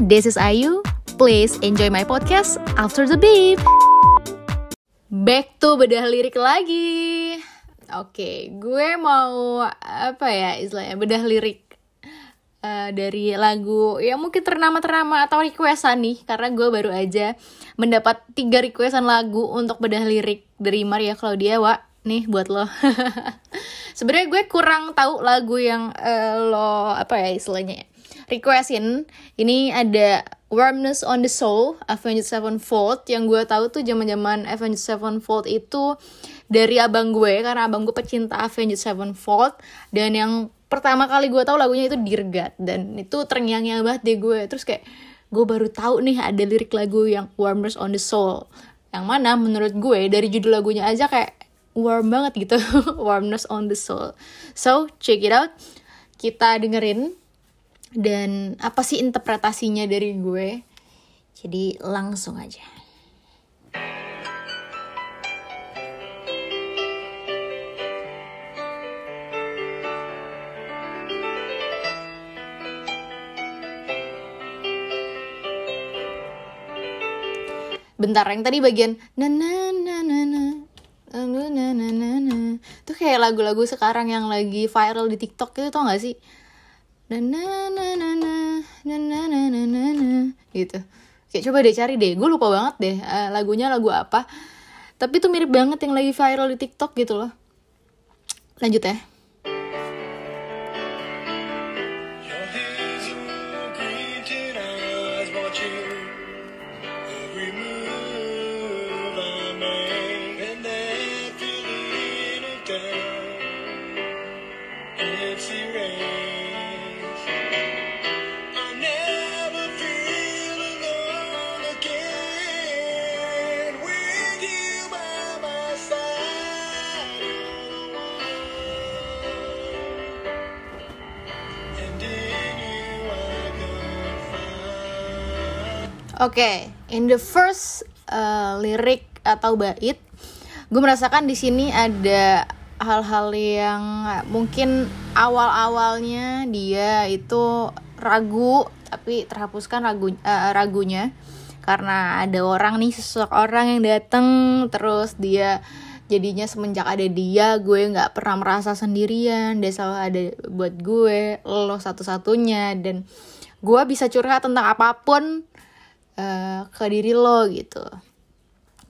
this is Ayu. Please enjoy my podcast after the beep. Back to bedah lirik lagi. Oke, gue mau apa ya istilahnya bedah lirik uh, dari lagu yang mungkin ternama-ternama atau requestan nih karena gue baru aja mendapat tiga requestan lagu untuk bedah lirik dari Maria Claudia Wak nih buat lo sebenarnya gue kurang tahu lagu yang uh, lo apa ya istilahnya requestin ini ada Warmness on the Soul Avenged Sevenfold. Yang gue tahu tuh zaman zaman Avenged Sevenfold itu dari abang gue karena abang gue pecinta Avenged Sevenfold. Dan yang pertama kali gue tahu lagunya itu Dear dan itu terngiang-ngiang banget deh gue. Terus kayak gue baru tahu nih ada lirik lagu yang Warmness on the Soul. Yang mana menurut gue dari judul lagunya aja kayak warm banget gitu. Warmness on the Soul. So check it out. Kita dengerin dan apa sih interpretasinya dari gue? Jadi langsung aja. Bentar yang tadi bagian na na na na na na na na na tuh kayak lagu-lagu sekarang yang lagi viral di TikTok itu tau gak sih na na na na na na na na na na na gitu kayak coba deh cari deh gue lupa banget deh uh, lagunya lagu apa tapi tuh mirip banget yang lagi viral di TikTok gitu loh lanjut ya Oke, okay, in the first uh, lirik atau bait, gue merasakan di sini ada hal-hal yang mungkin awal-awalnya dia itu ragu, tapi terhapuskan ragu uh, ragunya. Karena ada orang nih seseorang yang datang terus dia jadinya semenjak ada dia gue nggak pernah merasa sendirian dia selalu ada buat gue lo satu-satunya dan gue bisa curhat tentang apa pun uh, ke diri lo gitu.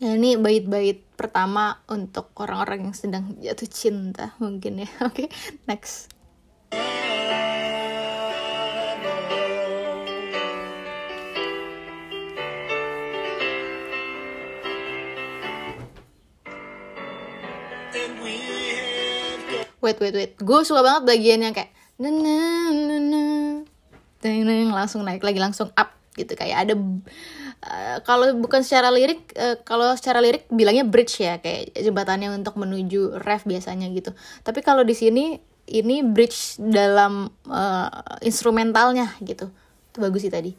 Nah, ini bait-bait pertama untuk orang-orang yang sedang jatuh cinta mungkin ya. Oke okay, next. Wait wait wait. Gue suka banget bagian yang kayak na na na na langsung naik lagi langsung up gitu. Kayak ada uh, kalau bukan secara lirik uh, kalau secara lirik bilangnya bridge ya kayak jembatannya untuk menuju ref biasanya gitu. Tapi kalau di sini ini bridge dalam uh, instrumentalnya gitu. Itu bagus sih tadi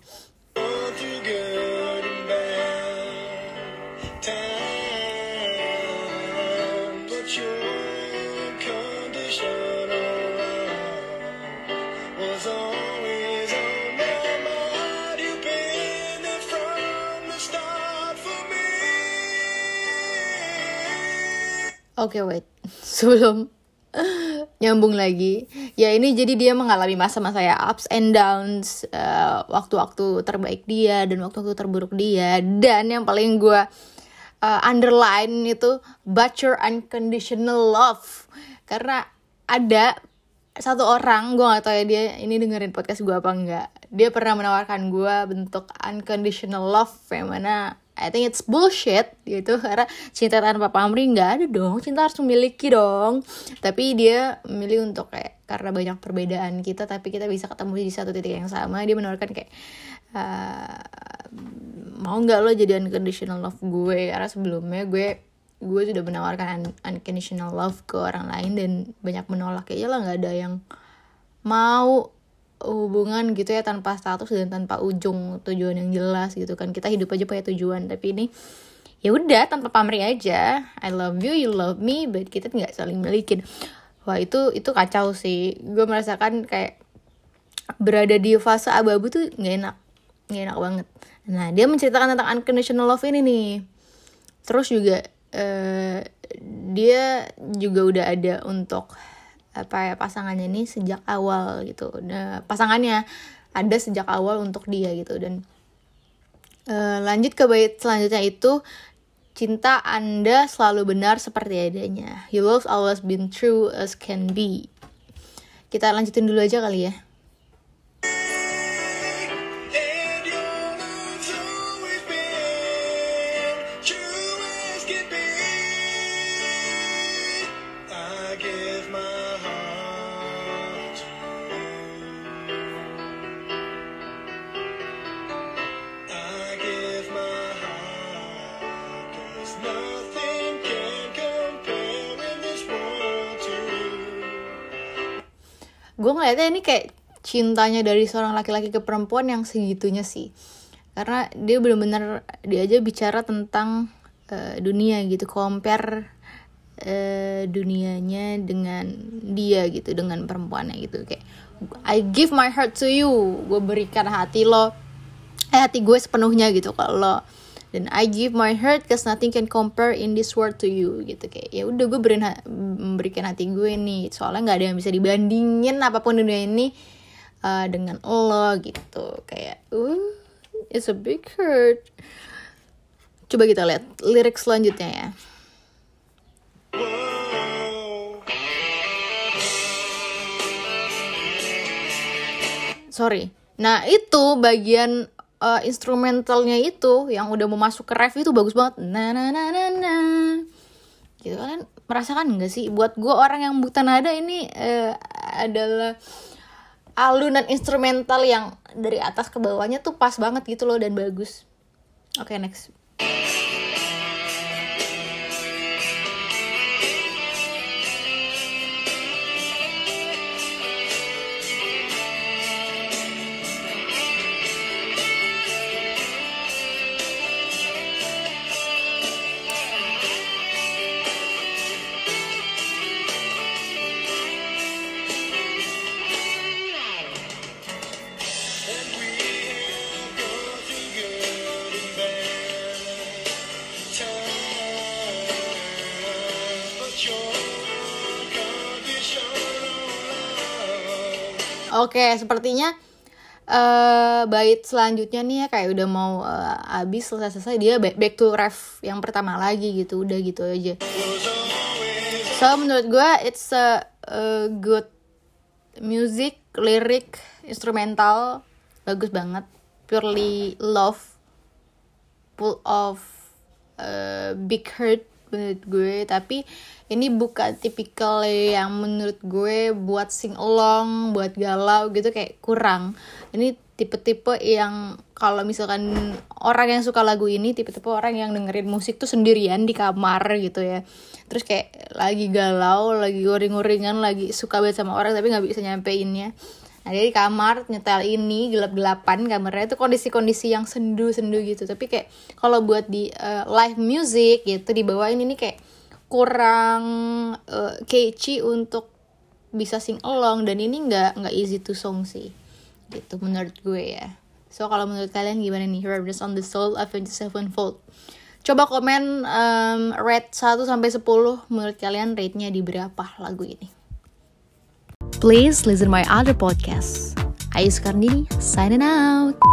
Oke, okay, wait. Sebelum nyambung lagi, ya ini jadi dia mengalami masa-masa ya ups and downs, uh, waktu-waktu terbaik dia dan waktu-waktu terburuk dia. Dan yang paling gue uh, underline itu but your unconditional love. Karena ada satu orang, gue gak tau ya dia ini dengerin podcast gue apa enggak. Dia pernah menawarkan gue bentuk unconditional love yang mana I think it's bullshit gitu. Karena cinta tanpa pamrih nggak ada dong. Cinta harus memiliki dong. Tapi dia memilih untuk kayak karena banyak perbedaan kita tapi kita bisa ketemu di satu titik yang sama dia menawarkan kayak uh, mau nggak lo jadi unconditional love gue? Karena sebelumnya gue gue sudah menawarkan un unconditional love ke orang lain dan banyak menolak. Ya lah nggak ada yang mau hubungan gitu ya tanpa status dan tanpa ujung tujuan yang jelas gitu kan. Kita hidup aja pakai tujuan tapi ini ya udah tanpa pamrih aja. I love you you love me but kita nggak saling milikin wah itu itu kacau sih. Gue merasakan kayak berada di fase abu-abu tuh nggak enak nggak enak banget. Nah dia menceritakan tentang unconditional love ini nih. Terus juga uh, dia juga udah ada untuk apa ya pasangannya ini sejak awal gitu. Nah, pasangannya ada sejak awal untuk dia gitu. Dan uh, lanjut ke bait selanjutnya itu cinta anda selalu benar seperti adanya. Your love always been true as can be. Kita lanjutin dulu aja kali ya gue ngeliatnya ini kayak cintanya dari seorang laki-laki ke perempuan yang segitunya sih. Karena dia bener-bener dia aja bicara tentang uh, dunia gitu. Compare uh, dunianya dengan dia gitu dengan perempuannya gitu. Kayak I give my heart to you. Gue berikan hati lo eh hati gue sepenuhnya gitu kalau dan I give my heart cause nothing can compare in this world to you gitu. Kayak ya udah gue beri memberikan hati gue nih soalnya nggak ada yang bisa dibandingin apa pun dunia ini uh, dengan lo gitu. Kayak uh it's a big hurt. Coba kita lihat lirik selanjutnya ya. Sorry. Nah itu bagian uh, instrumentalnya itu yang udah mau masuk ke ref itu bagus banget. Nah nah nah nah nah gitu kalian merasakan nggak sih? Buat gue orang yang buta nada ini uh, adalah alunan instrumental yang dari atas ke bawahnya tuh pas banget gitu loh dan bagus. Oke okay, next Oke, sepertinya uh, bait selanjutnya nih ya kayak udah mau uh, habis selesai-selesai dia back, to ref yang pertama lagi gitu, udah gitu aja. So menurut gue it's a, a good music, lirik, instrumental bagus banget, purely love, full of uh, big hurt menurut gue tapi ini bukan tipikal yang menurut gue buat sing along buat galau gitu kayak kurang. Ini tipe-tipe yang kalau misalkan orang yang suka lagu ini tipe-tipe orang yang dengerin musik tuh sendirian di kamar gitu ya. Terus kayak lagi galau lagi goring-goringan lagi suka banget sama orang tapi nggak bisa nyampeinnya Nah, dia di kamar nyetel ini gelap-gelapan kamarnya itu kondisi-kondisi yang sendu-sendu gitu. Tapi kayak kalau buat di uh, live music gitu dibawain ini kayak kurang uh, catchy untuk bisa sing along dan ini nggak nggak easy to song sih. Gitu menurut gue ya. So kalau menurut kalian gimana nih Rivers on the Soul Avenged Sevenfold? Coba komen um, rate 1 sampai 10 menurut kalian rate-nya di berapa lagu ini? Please listen my other podcasts. Ayu Skarnini, signing out.